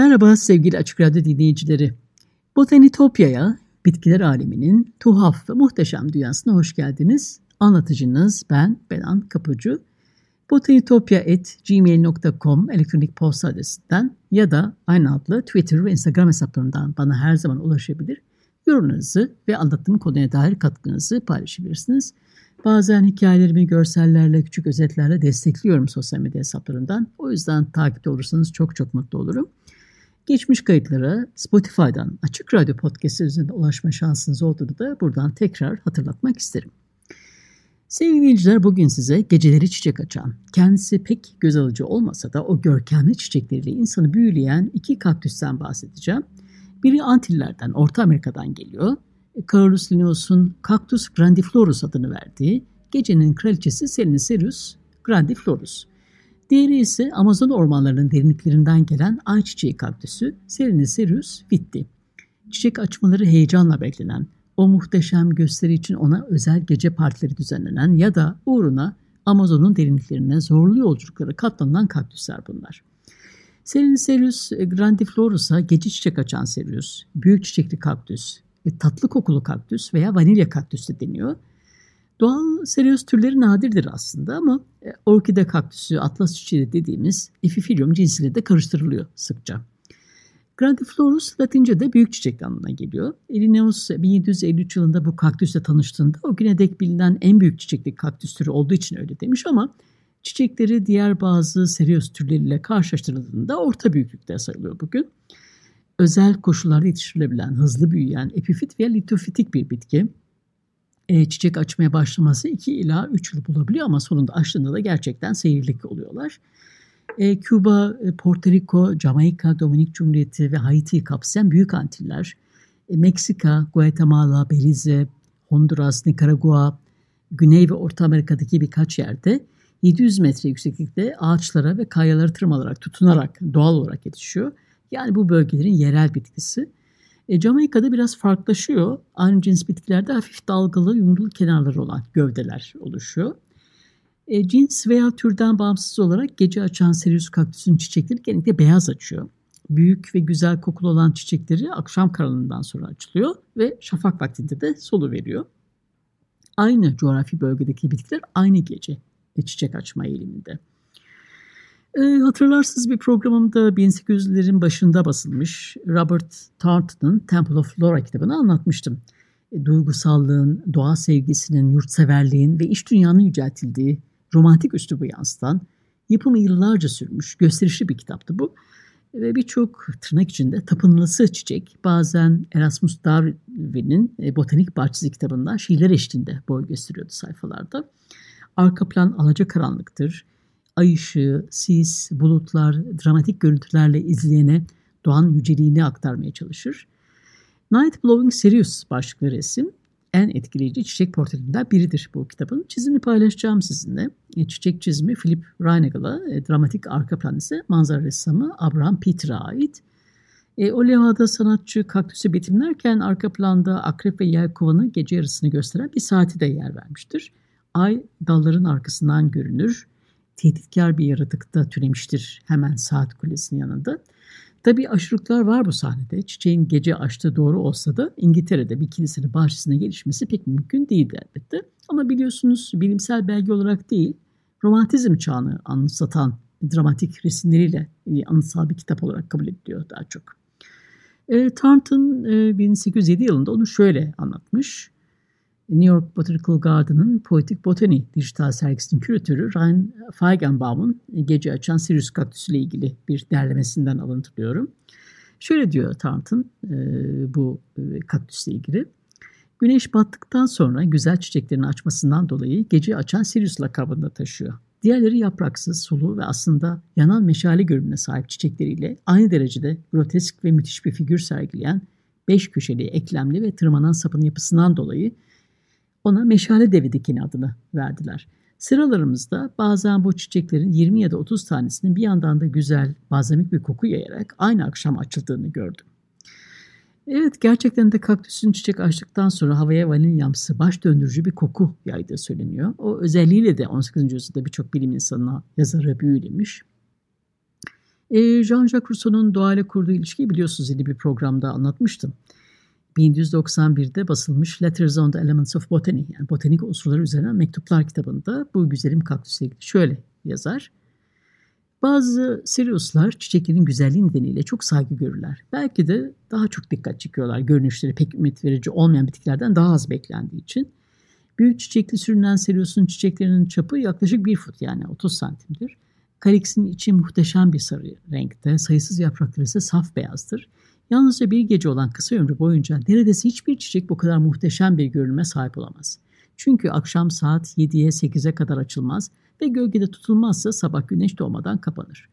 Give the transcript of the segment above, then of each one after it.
Merhaba sevgili Açık Radyo dinleyicileri. Botanitopya'ya, bitkiler aleminin tuhaf ve muhteşem dünyasına hoş geldiniz. Anlatıcınız ben Benan Kapıcı. botanitopya.gmail.com elektronik posta adresinden ya da aynı adlı Twitter ve Instagram hesaplarından bana her zaman ulaşabilir. Yorumlarınızı ve anlattığım konuya dair katkınızı paylaşabilirsiniz. Bazen hikayelerimi görsellerle, küçük özetlerle destekliyorum sosyal medya hesaplarından. O yüzden takipte olursanız çok çok mutlu olurum. Geçmiş kayıtlara Spotify'dan Açık Radyo Podcast üzerinde ulaşma şansınız olduğunu da buradan tekrar hatırlatmak isterim. Sevgili dinleyiciler bugün size geceleri çiçek açan, kendisi pek göz alıcı olmasa da o görkemli çiçekleriyle insanı büyüleyen iki kaktüsten bahsedeceğim. Biri Antiller'den, Orta Amerika'dan geliyor. Carolus Linnaeus'un Cactus grandiflorus adını verdiği gecenin kraliçesi Selinacerius grandiflorus. Diğeri ise Amazon ormanlarının derinliklerinden gelen ayçiçeği kaktüsü Serenisserius vitti. Çiçek açmaları heyecanla beklenen, o muhteşem gösteri için ona özel gece partileri düzenlenen ya da uğruna Amazon'un derinliklerine zorlu yolculuklara katlanılan kaktüsler bunlar. Serenisserius grandiflorus'a gece çiçek açan serius, büyük çiçekli kaktüs, tatlı kokulu kaktüs veya vanilya kaktüs de deniyor. Doğal serios türleri nadirdir aslında ama e, orkide kaktüsü, atlas çiçeği dediğimiz Epiphyllum cinsiyle de karıştırılıyor sıkça. Grandiflorus Latince'de büyük çiçek anlamına geliyor. Linnaeus 1753 yılında bu kaktüsle tanıştığında o güne dek bilinen en büyük çiçekli kaktüs türü olduğu için öyle demiş ama çiçekleri diğer bazı serios türleriyle karşılaştırıldığında orta büyüklükte sayılıyor bugün. Özel koşullarda yetiştirilebilen, hızlı büyüyen epifit veya litofitik bir bitki e, çiçek açmaya başlaması 2 ila 3 yıl bulabiliyor ama sonunda açtığında da gerçekten seyirlik oluyorlar. E, Küba, e, Porto Rico, Jamaika, Dominik Cumhuriyeti ve Haiti'yi kapsayan büyük antiller, e, Meksika, Guatemala, Belize, Honduras, Nikaragua, Güney ve Orta Amerika'daki birkaç yerde 700 metre yükseklikte ağaçlara ve kayalara tırmalarak, tutunarak doğal olarak yetişiyor. Yani bu bölgelerin yerel bitkisi. E, Jamaika'da biraz farklılaşıyor. Aynı cins bitkilerde hafif dalgalı, yumrulu kenarları olan gövdeler oluşuyor. E, cins veya türden bağımsız olarak gece açan Serius kaktüsün çiçekleri genellikle beyaz açıyor. Büyük ve güzel kokulu olan çiçekleri akşam karanlığından sonra açılıyor ve şafak vaktinde de solu veriyor. Aynı coğrafi bölgedeki bitkiler aynı gece çiçek açma eğiliminde. E, hatırlarsınız bir programımda 1800'lerin başında basılmış Robert Tart'ın Temple of Flora kitabını anlatmıştım. E, duygusallığın, doğa sevgisinin, yurtseverliğin ve iş dünyanın yüceltildiği romantik üslubu yansıtan, yapımı yıllarca sürmüş, gösterişli bir kitaptı bu. Ve birçok tırnak içinde tapınılısı çiçek bazen Erasmus Darwin'in e, Botanik Bahçesi kitabından şiirler eşliğinde boy gösteriyordu sayfalarda. Arka plan alacakaranlıktır ay ışığı, sis, bulutlar, dramatik görüntülerle izleyene doğan yüceliğini aktarmaya çalışır. Night Blowing Sirius başlıklı resim en etkileyici çiçek portrelerinden biridir bu kitabın. Çizimi paylaşacağım sizinle. E, çiçek çizimi Philip Reinegel'a, e, dramatik arka plan ise manzara ressamı Abraham Peter'a ait. E, o levhada sanatçı kaktüsü betimlerken arka planda akrep ve yelkovanı gece yarısını gösteren bir saati de yer vermiştir. Ay dalların arkasından görünür tehditkar bir yaratıkta türemiştir hemen saat kulesinin yanında. Tabii aşırılıklar var bu sahnede. Çiçeğin gece açtığı doğru olsa da İngiltere'de bir kilisenin bahçesine gelişmesi pek mümkün değildi elbette. Ama biliyorsunuz bilimsel belge olarak değil, romantizm çağını anımsatan dramatik resimleriyle anıtsal bir kitap olarak kabul ediliyor daha çok. E, Thornton e, 1807 yılında onu şöyle anlatmış. New York Botanical Garden'ın Poetic Botany dijital sergisinin küratörü Ryan Feigenbaum'un gece açan Sirius kaktüsü ile ilgili bir derlemesinden alıntılıyorum. Şöyle diyor Thornton e, bu e, kaktüsle ilgili. Güneş battıktan sonra güzel çiçeklerini açmasından dolayı gece açan Sirius lakabını taşıyor. Diğerleri yapraksız, sulu ve aslında yanan meşale görünümüne sahip çiçekleriyle aynı derecede grotesk ve müthiş bir figür sergileyen beş köşeli, eklemli ve tırmanan sapın yapısından dolayı ona meşale devi dikeni adını verdiler. Sıralarımızda bazen bu çiçeklerin 20 ya da 30 tanesinin bir yandan da güzel, bazemik bir koku yayarak aynı akşam açıldığını gördüm. Evet gerçekten de kaktüsün çiçek açtıktan sonra havaya vanilyamsı baş döndürücü bir koku yaydığı söyleniyor. O özelliğiyle de 18. yüzyılda birçok bilim insanına yazarı büyülemiş. E, Jean-Jacques Rousseau'nun doğayla kurduğu ilişkiyi biliyorsunuz yeni bir programda anlatmıştım. 1791'de basılmış Letters on the Elements of Botany yani botanik unsurları üzerine mektuplar kitabında bu güzelim kaktüsle ilgili şöyle yazar. Bazı Siriuslar çiçeklerin güzelliği nedeniyle çok saygı görürler. Belki de daha çok dikkat çekiyorlar görünüşleri pek ümit verici olmayan bitkilerden daha az beklendiği için. Büyük çiçekli sürünen Sirius'un çiçeklerinin çapı yaklaşık bir fut yani 30 santimdir. Kaliksin içi muhteşem bir sarı renkte, sayısız yaprakları ise saf beyazdır. Yalnızca bir gece olan kısa ömrü boyunca neredeyse hiçbir çiçek bu kadar muhteşem bir görünüme sahip olamaz. Çünkü akşam saat 7'ye 8'e kadar açılmaz ve gölgede tutulmazsa sabah güneş doğmadan kapanır.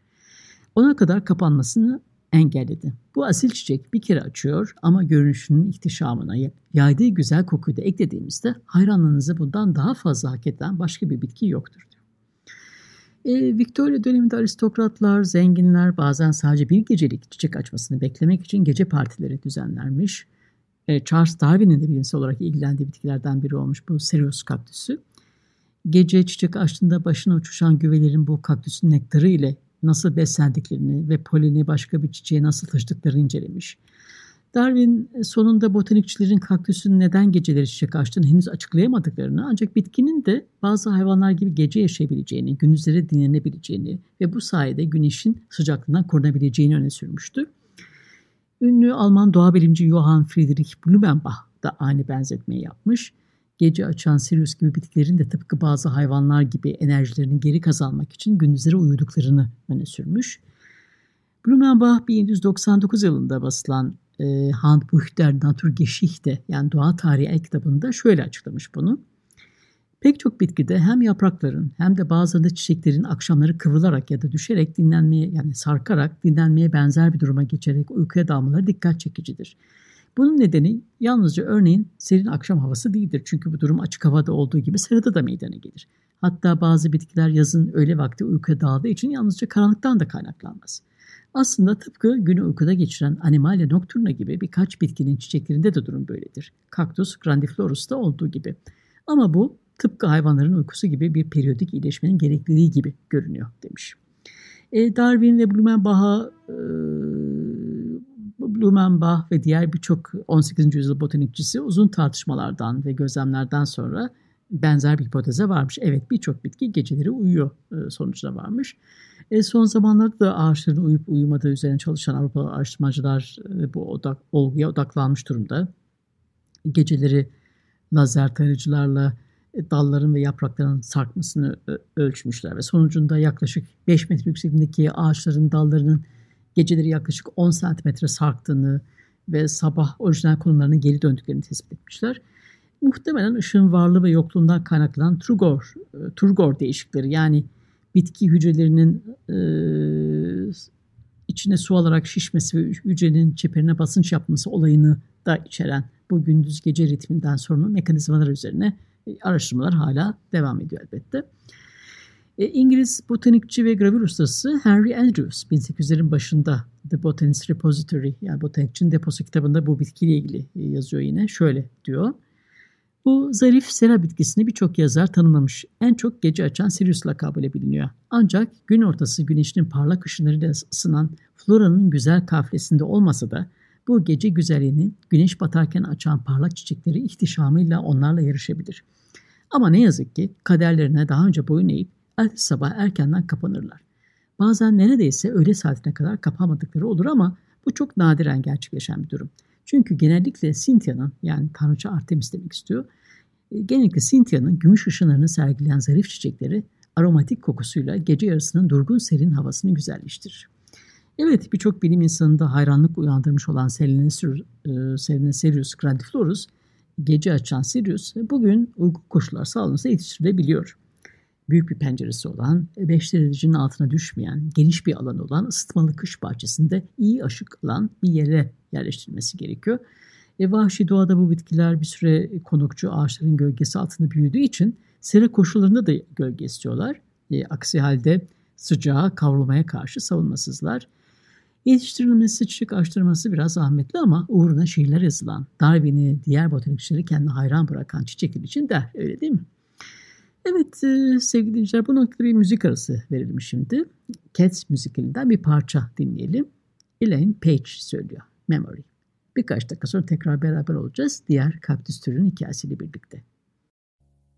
Ona kadar kapanmasını engelledi. Bu asil çiçek bir kere açıyor ama görünüşünün ihtişamına yaydığı güzel kokuyu da eklediğimizde hayranlığınızı bundan daha fazla hak eden başka bir bitki yoktur. E, Victoria döneminde aristokratlar, zenginler bazen sadece bir gecelik çiçek açmasını beklemek için gece partileri düzenlermiş. E, Charles Darwin'in de bilimsel olarak ilgilendiği bitkilerden biri olmuş bu Cereus kaktüsü. Gece çiçek açtığında başına uçuşan güvelerin bu kaktüsün nektarı ile nasıl beslendiklerini ve polini başka bir çiçeğe nasıl taşıdıklarını incelemiş. Darwin e, sonunda botanikçilerin kaktüsün neden geceleri çiçek açtığını henüz açıklayamadıklarını ancak bitkinin de bazı hayvanlar gibi gece yaşayabileceğini, gündüzleri dinlenebileceğini ve bu sayede güneşin sıcaklığından korunabileceğini öne sürmüştü. Ünlü Alman doğa bilimci Johann Friedrich Blumenbach da aynı benzetmeyi yapmış. Gece açan Sirius gibi bitkilerin de tıpkı bazı hayvanlar gibi enerjilerini geri kazanmak için gündüzleri uyuduklarını öne sürmüş. Blumenbach 1799 yılında basılan e, Handbuch der Naturgeschichte yani doğa tarihi el kitabında şöyle açıklamış bunu. Pek çok bitkide hem yaprakların hem de bazılarında çiçeklerin akşamları kıvrılarak ya da düşerek dinlenmeye yani sarkarak dinlenmeye benzer bir duruma geçerek uykuya dalmaları dikkat çekicidir. Bunun nedeni yalnızca örneğin serin akşam havası değildir. Çünkü bu durum açık havada olduğu gibi serada da meydana gelir. Hatta bazı bitkiler yazın öğle vakti uykuya daldığı için yalnızca karanlıktan da kaynaklanmaz. Aslında tıpkı günü uykuda geçiren Animalia nocturna gibi birkaç bitkinin çiçeklerinde de durum böyledir. Kaktüs grandiflorus'ta olduğu gibi. Ama bu tıpkı hayvanların uykusu gibi bir periyodik iyileşmenin gerekliliği gibi görünüyor demiş. E, Darwin ve Blumenbach'a e, Blumenbach ve diğer birçok 18. yüzyıl botanikçisi uzun tartışmalardan ve gözlemlerden sonra benzer bir hipoteze varmış. Evet birçok bitki geceleri uyuyor e, sonucuna varmış. E, son zamanlarda da ağaçların uyup uyumadığı üzerine çalışan Avrupalı araştırmacılar e, bu odak, olguya odaklanmış durumda. Geceleri lazer tarayıcılarla e, dalların ve yaprakların sarkmasını ölçmüşler ve sonucunda yaklaşık 5 metre yüksekliğindeki ağaçların dallarının geceleri yaklaşık 10 santimetre sarktığını ve sabah orijinal konumlarına geri döndüklerini tespit etmişler. Muhtemelen ışığın varlığı ve yokluğundan kaynaklanan Turgor, e, Turgor değişikleri yani bitki hücrelerinin e, içine su alarak şişmesi ve hücrenin çeperine basınç yapması olayını da içeren bu gündüz gece ritminden sorumlu mekanizmalar üzerine e, araştırmalar hala devam ediyor elbette. E, İngiliz botanikçi ve gravür ustası Henry Andrews 1800'lerin başında The Botanist Repository yani botanikçinin deposu kitabında bu bitkiyle ilgili e, yazıyor yine. Şöyle diyor. Bu zarif sera bitkisini birçok yazar tanımlamış. En çok gece açan Sirius lakabıyla biliniyor. Ancak gün ortası güneşin parlak ışınlarıyla ısınan floranın güzel kaflesinde olmasa da bu gece güzelliğini güneş batarken açan parlak çiçekleri ihtişamıyla onlarla yarışabilir. Ama ne yazık ki kaderlerine daha önce boyun eğip ertesi sabah erkenden kapanırlar. Bazen neredeyse öğle saatine kadar kapamadıkları olur ama bu çok nadiren gerçekleşen bir durum. Çünkü genellikle Cynthia'nın yani Tanrıça Artemis demek istiyor. E, genellikle Cynthia'nın gümüş ışınlarını sergileyen zarif çiçekleri aromatik kokusuyla gece yarısının durgun serin havasını güzelleştirir. Evet birçok bilim insanında hayranlık uyandırmış olan Selene Sirius grandiflorus gece açan Sirius bugün uygun koşullar sağlanırsa yetiştirilebiliyor. Büyük bir penceresi olan, 5 derecenin altına düşmeyen, geniş bir alan olan ısıtmalı kış bahçesinde iyi ışık alan bir yere yerleştirilmesi gerekiyor. E, vahşi doğada bu bitkiler bir süre konukçu ağaçların gölgesi altında büyüdüğü için sera koşullarında da gölge istiyorlar. E, aksi halde sıcağa, kavrulmaya karşı savunmasızlar. Yetiştirilmesi, çiçek açtırması biraz zahmetli ama uğruna şiirler yazılan, Darwin'i, diğer botanikçileri kendine hayran bırakan çiçekler için der. Öyle değil mi? Evet e, sevgili dinleyiciler bu noktada bir müzik arası verelim şimdi. Cats müzikalinden bir parça dinleyelim. Elaine Page söylüyor. Memory. Birkaç dakika sonra tekrar beraber olacağız diğer kaktüs türünün hikayesiyle birlikte.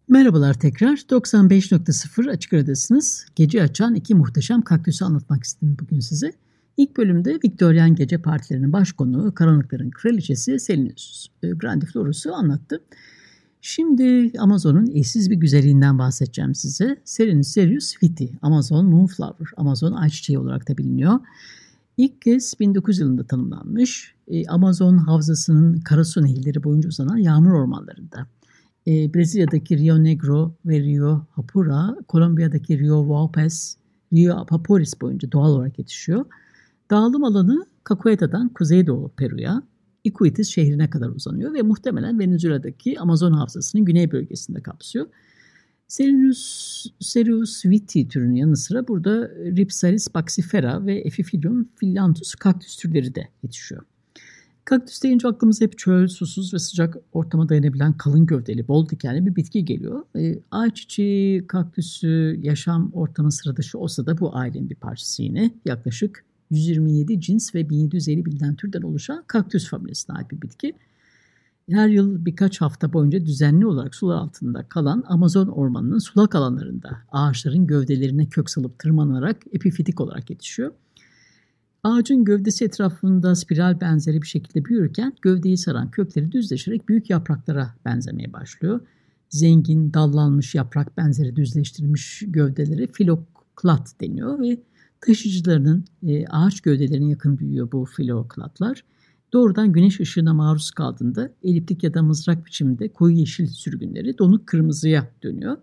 Merhabalar tekrar. 95.0 Açık Radyo'dasınız. Gece açan iki muhteşem kaktüsü anlatmak istedim bugün size. İlk bölümde Viktoryen gece partilerinin baş konuğu Karanlıkların Kraliçesi Selinus e, Grandiflorus'u anlattı. Şimdi Amazon'un eşsiz bir güzelliğinden bahsedeceğim size. Selinus serius viti, Amazon Moonflower, Amazon ayçiçeği olarak da biliniyor. İlk kez 1900 yılında tanımlanmış. E, Amazon havzasının Karasu nehirleri boyunca uzanan yağmur ormanlarında. E, Brezilya'daki Rio Negro ve Rio Hapura, Kolombiya'daki Rio Vaupes, Rio Apaporis boyunca doğal olarak yetişiyor. Dağılım alanı Caqueta'dan kuzeydoğu Peru'ya, Iquitos şehrine kadar uzanıyor ve muhtemelen Venezuela'daki Amazon havzasının güney bölgesinde kapsıyor. Serinus, Serius viti türünün yanı sıra burada Ripsalis baxifera ve Epiphyllum filantus kaktüs türleri de yetişiyor. Kaktüs deyince aklımıza hep çöl, susuz ve sıcak ortama dayanabilen kalın gövdeli, bol dikenli bir bitki geliyor. E, ayçiçeği, kaktüsü, yaşam ortamı sıra dışı olsa da bu ailenin bir parçası yine. Yaklaşık 127 cins ve 1750 bilinen türden oluşan kaktüs familyasına ait bir bitki. Her yıl birkaç hafta boyunca düzenli olarak sular altında kalan Amazon ormanının sulak alanlarında ağaçların gövdelerine kök salıp tırmanarak epifitik olarak yetişiyor. Ağacın gövdesi etrafında spiral benzeri bir şekilde büyürken gövdeyi saran kökleri düzleşerek büyük yapraklara benzemeye başlıyor. Zengin, dallanmış yaprak benzeri düzleştirilmiş gövdeleri filoklat deniyor ve taşıyıcılarının e, ağaç gövdelerine yakın büyüyor bu filoklatlar. Doğrudan güneş ışığına maruz kaldığında eliptik ya da mızrak biçiminde koyu yeşil sürgünleri donuk kırmızıya dönüyor.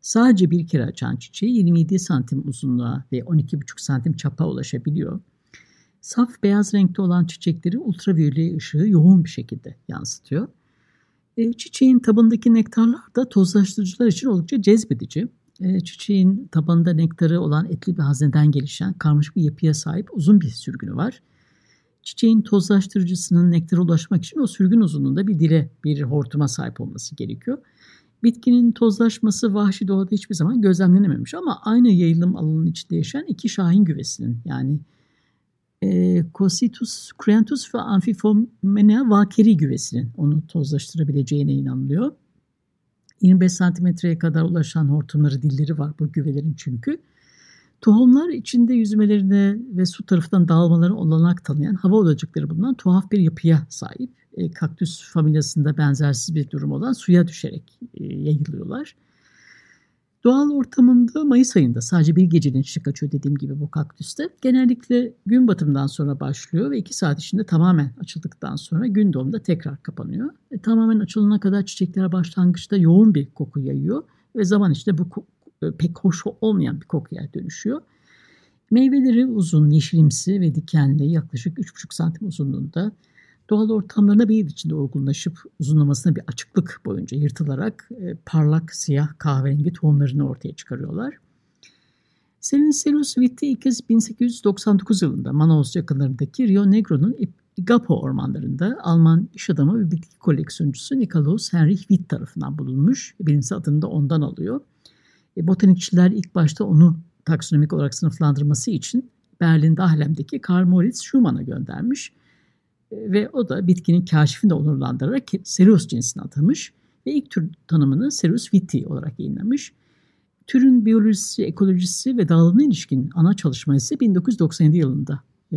Sadece bir kere açan çiçeği 27 santim uzunluğa ve 12,5 santim çapa ulaşabiliyor. Saf beyaz renkte olan çiçekleri ultraviyole ışığı yoğun bir şekilde yansıtıyor. E, çiçeğin tabındaki nektarlar da tozlaştırıcılar için oldukça cezbedici. E, çiçeğin tabanında nektarı olan etli bir hazneden gelişen karmaşık bir yapıya sahip uzun bir sürgünü var. Çiçeğin tozlaştırıcısının nektara ulaşmak için o sürgün uzunluğunda bir dile, bir hortuma sahip olması gerekiyor. Bitkinin tozlaşması vahşi doğada hiçbir zaman gözlemlenememiş ama aynı yayılım alanının içinde yaşayan iki şahin güvesinin yani e, Cositus cruentus ve Amphiphomenea vakeri güvesinin onu tozlaştırabileceğine inanılıyor. 25 santimetreye kadar ulaşan hortumları dilleri var bu güvelerin çünkü. Tohumlar içinde yüzmelerine ve su tarafından dağılmalarına olanak tanıyan hava odacıkları bulunan tuhaf bir yapıya sahip. E, kaktüs familyasında benzersiz bir durum olan suya düşerek e, yayılıyorlar. Doğal ortamında Mayıs ayında sadece bir gecenin çiçek açıyor dediğim gibi bu kaktüste. Genellikle gün batımından sonra başlıyor ve iki saat içinde tamamen açıldıktan sonra gün doğumunda tekrar kapanıyor. E, tamamen açılana kadar çiçekler başlangıçta yoğun bir koku yayıyor ve zaman içinde bu e, pek hoş olmayan bir kokuya dönüşüyor. Meyveleri uzun, yeşilimsi ve dikenli yaklaşık 3,5 santim uzunluğunda doğal ortamlarına bir yıl içinde olgunlaşıp uzunlamasına bir açıklık boyunca yırtılarak e, parlak siyah kahverengi tohumlarını ortaya çıkarıyorlar. Selincelus Witt'i ilk kez 1899 yılında Manaus yakınlarındaki Rio Negro'nun Igapo ormanlarında Alman iş adamı ve bitki koleksiyoncusu Nikolaus Heinrich Witt tarafından bulunmuş. Bilimsel adını da ondan alıyor. E, botanikçiler ilk başta onu taksonomik olarak sınıflandırması için Berlin Dahlem'deki Karl Moritz Schumann'a göndermiş. E, ve o da bitkinin kaşifini de onurlandırarak Cereus cinsine atamış ve ilk tür tanımını Cereus viti olarak yayınlamış. Türün biyolojisi, ekolojisi ve dağılımına ilişkin ana çalışma ise 1997 yılında e,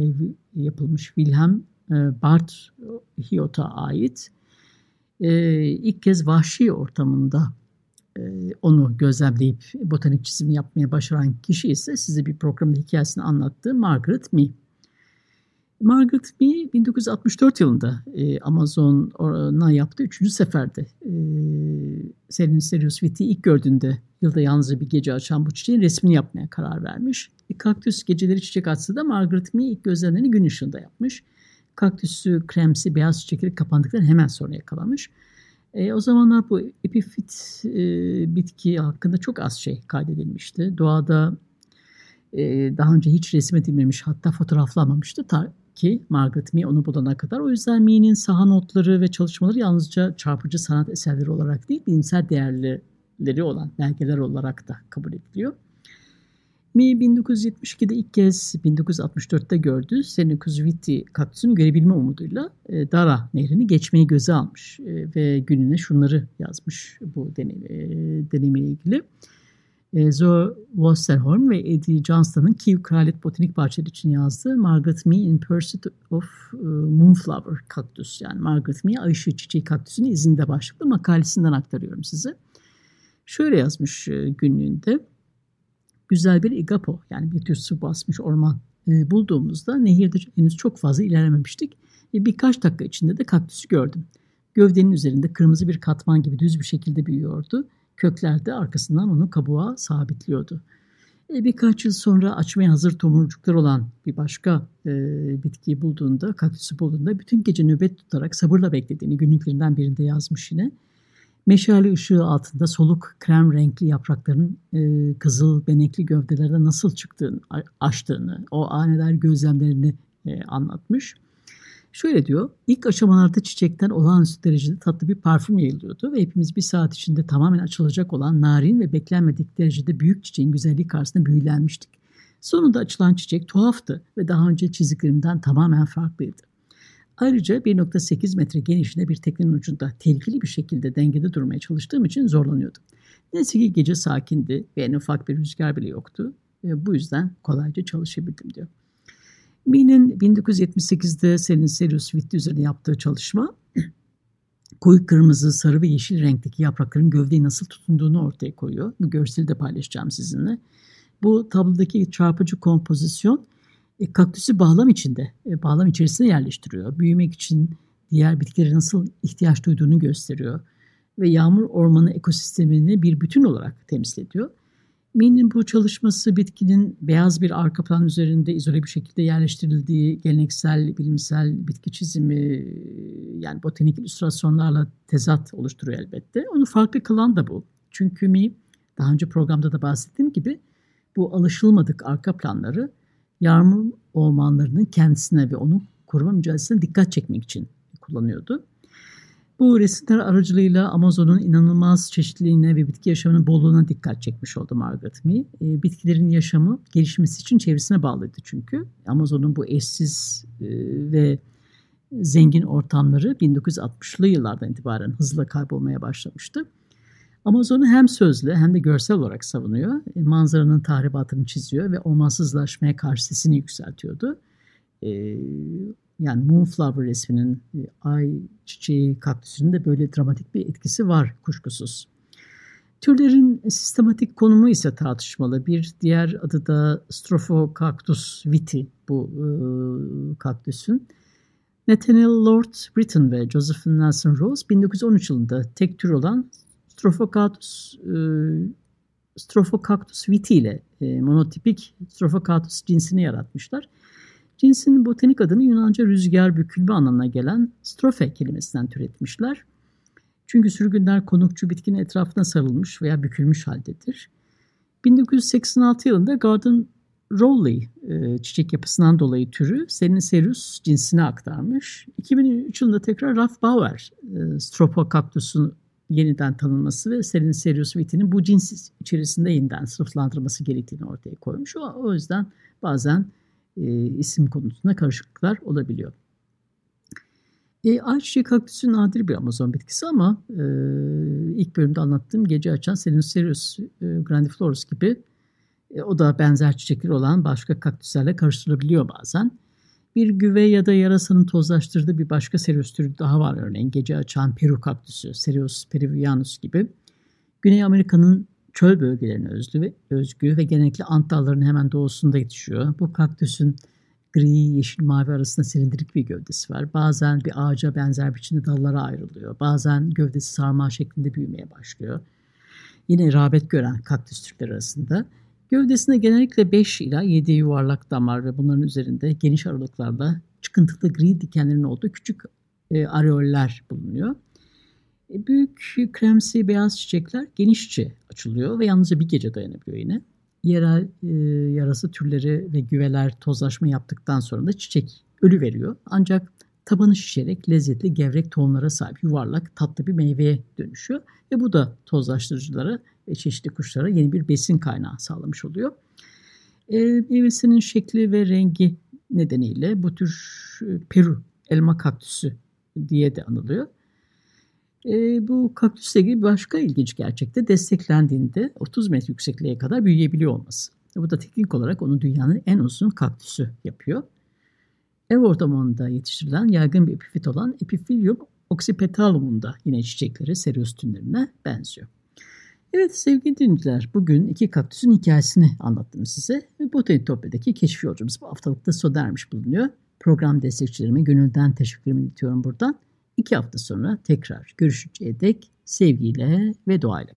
yapılmış Wilhelm e, Bart Hiot'a ait. İlk kez vahşi ortamında onu gözlemleyip botanik çizimi yapmaya başaran kişi ise size bir programda hikayesini anlattığı Margaret Mee. Margaret Mee 1964 yılında e, Amazon'a yaptığı üçüncü seferde e, Selin Serious Witty'yi ilk gördüğünde yılda yalnızca bir gece açan bu çiçeğin resmini yapmaya karar vermiş. E, kaktüs geceleri çiçek açsa da Margaret Mee ilk gözlemlerini gün ışığında yapmış. Kaktüsü kremsi beyaz çiçekleri kapandıktan hemen sonra yakalamış. E, o zamanlar bu epifit e, bitki hakkında çok az şey kaydedilmişti. Doğada e, daha önce hiç resmedilmemiş hatta fotoğraflanmamıştı ki Margaret Mee onu bulana kadar. O yüzden Mee'nin saha notları ve çalışmaları yalnızca çarpıcı sanat eserleri olarak değil bilimsel değerleri olan belgeler olarak da kabul ediliyor. Mee 1972'de ilk kez 1964'te gördü. Senecuzviti kaktüsünü görebilme umuduyla e, Dara nehrini geçmeyi göze almış e, ve gününe şunları yazmış bu deney, e, deneyimle ilgili. E, Zoe Wasserholm ve Eddie Johnston'ın Kiev Kraliyet Botanik Bahçeleri için yazdığı Margaret Mee in Pursuit of uh, Moonflower kaktüs yani Margaret Mee Ayşe Çiçeği kaktüsünün izinde başlıklı makalesinden aktarıyorum size. Şöyle yazmış e, günlüğünde güzel bir igapo yani bir tür su basmış orman e, bulduğumuzda nehirde henüz çok fazla ilerlememiştik. E, birkaç dakika içinde de kaktüsü gördüm. Gövdenin üzerinde kırmızı bir katman gibi düz bir şekilde büyüyordu. Kökler de arkasından onu kabuğa sabitliyordu. E, birkaç yıl sonra açmaya hazır tomurcuklar olan bir başka e, bitkiyi bulduğunda, kaktüsü bulduğunda bütün gece nöbet tutarak sabırla beklediğini günlüklerinden birinde yazmış yine. Meşale ışığı altında soluk krem renkli yaprakların e, kızıl benekli gövdelerde nasıl çıktığını, açtığını, o aneler gözlemlerini e, anlatmış. Şöyle diyor, ilk aşamalarda çiçekten olağanüstü derecede tatlı bir parfüm yayılıyordu ve hepimiz bir saat içinde tamamen açılacak olan narin ve beklenmedik derecede büyük çiçeğin güzelliği karşısında büyülenmiştik. Sonunda açılan çiçek tuhaftı ve daha önce çizdiklerimden tamamen farklıydı. Ayrıca 1.8 metre genişliğinde bir teknenin ucunda tehlikeli bir şekilde dengede durmaya çalıştığım için zorlanıyordum. Neyse ki gece sakindi ve en ufak bir rüzgar bile yoktu. Ve bu yüzden kolayca çalışabildim diyor. Mee'nin 1978'de Selin Serious Witti üzerine yaptığı çalışma koyu kırmızı, sarı ve yeşil renkteki yaprakların gövdeyi nasıl tutunduğunu ortaya koyuyor. Bu görseli de paylaşacağım sizinle. Bu tablodaki çarpıcı kompozisyon e, kaktüsü bağlam içinde, e, bağlam içerisine yerleştiriyor. Büyümek için diğer bitkilere nasıl ihtiyaç duyduğunu gösteriyor ve yağmur ormanı ekosistemini bir bütün olarak temsil ediyor. Min'in bu çalışması bitkinin beyaz bir arka plan üzerinde izole bir şekilde yerleştirildiği geleneksel bilimsel bitki çizimi yani botanik illüstrasyonlarla tezat oluşturuyor elbette. Onu farklı kılan da bu. Çünkü Mi daha önce programda da bahsettiğim gibi bu alışılmadık arka planları yağmur ormanlarının kendisine ve onun koruma mücadelesine dikkat çekmek için kullanıyordu. Bu resimler aracılığıyla Amazon'un inanılmaz çeşitliliğine ve bitki yaşamının bolluğuna dikkat çekmiş oldu Margaret Mee. Bitkilerin yaşamı gelişmesi için çevresine bağlıydı çünkü. Amazon'un bu eşsiz e, ve zengin ortamları 1960'lı yıllardan itibaren hızla kaybolmaya başlamıştı. Amazon'u hem sözlü hem de görsel olarak savunuyor. E, manzaranın tahribatını çiziyor ve ormansızlaşmaya karşı sesini yükseltiyordu. E, yani Moonflower resminin e, ay çiçeği kaktüsünün de böyle dramatik bir etkisi var kuşkusuz. Türlerin sistematik konumu ise tartışmalı. Bir diğer adı da Strophocactus viti bu e, kaktüsün. Nathaniel Lord Britton ve Josephine Nelson Rose 1913 yılında tek tür olan Strophocactus e, Strophocactus viti ile e, monotipik Strophocactus cinsini yaratmışlar. Cinsin botanik adını Yunanca rüzgar bükülme anlamına gelen strophe kelimesinden türetmişler. Çünkü sürgünler konukçu bitkinin etrafına sarılmış veya bükülmüş haldedir. 1986 yılında Gordon Rowley e, çiçek yapısından dolayı türü Selincerus cinsine aktarmış. 2003 yılında tekrar Ralph Bauer e, Strophocactus'un yeniden tanınması ve Selincerus vitinin bu cins içerisinde yeniden sınıflandırılması gerektiğini ortaya koymuş. O, o yüzden bazen e, isim konusunda karışıklıklar olabiliyor. E, ayçiçeği kaktüsü nadir bir Amazon bitkisi ama e, ilk bölümde anlattığım gece açan Selinocerius e, grandiflorus gibi e, o da benzer çiçekleri olan başka kaktüslerle karıştırılabiliyor bazen. Bir güve ya da yarasanın tozlaştırdığı bir başka Cereus türü daha var örneğin. Gece açan Peru kaktüsü, Cereus peruvianus gibi. Güney Amerika'nın çöl bölgelerine özgü ve, özgü ve genellikle Ant hemen doğusunda yetişiyor. Bu kaktüsün gri, yeşil, mavi arasında silindirik bir gövdesi var. Bazen bir ağaca benzer biçimde dallara ayrılıyor. Bazen gövdesi sarmağı şeklinde büyümeye başlıyor. Yine rağbet gören kaktüs türleri arasında. Gövdesinde genellikle 5 ila 7 yuvarlak damar ve bunların üzerinde geniş aralıklarla çıkıntılı gri dikenlerin olduğu küçük e, areoller bulunuyor. E, büyük kremsi beyaz çiçekler genişçe açılıyor ve yalnızca bir gece dayanabiliyor yine. Yerel e, yarası türleri ve güveler tozlaşma yaptıktan sonra da çiçek ölü veriyor. Ancak tabanı şişerek lezzetli gevrek tohumlara sahip yuvarlak tatlı bir meyveye dönüşüyor. Ve bu da tozlaştırıcılara ve çeşitli kuşlara yeni bir besin kaynağı sağlamış oluyor. E, meyvesinin şekli ve rengi nedeniyle bu tür e, Peru elma kaktüsü diye de anılıyor. E, bu kaktüsle ilgili başka ilginç gerçekte desteklendiğinde 30 metre yüksekliğe kadar büyüyebiliyor olması. Bu da teknik olarak onu dünyanın en uzun kaktüsü yapıyor. Ev ortamında yetiştirilen yaygın bir epifit olan Epiphyllum oxypetalum'un da yine çiçekleri seriostünlerine benziyor. Evet sevgili dinleyiciler bugün iki kaktüsün hikayesini anlattım size. Botanitopya'daki keşif yolcumuz bu haftalıkta sona ermiş bulunuyor. Program destekçilerime gönülden teşekkürümü iletiyorum buradan. İki hafta sonra tekrar görüşünceye dek sevgiyle ve duayla.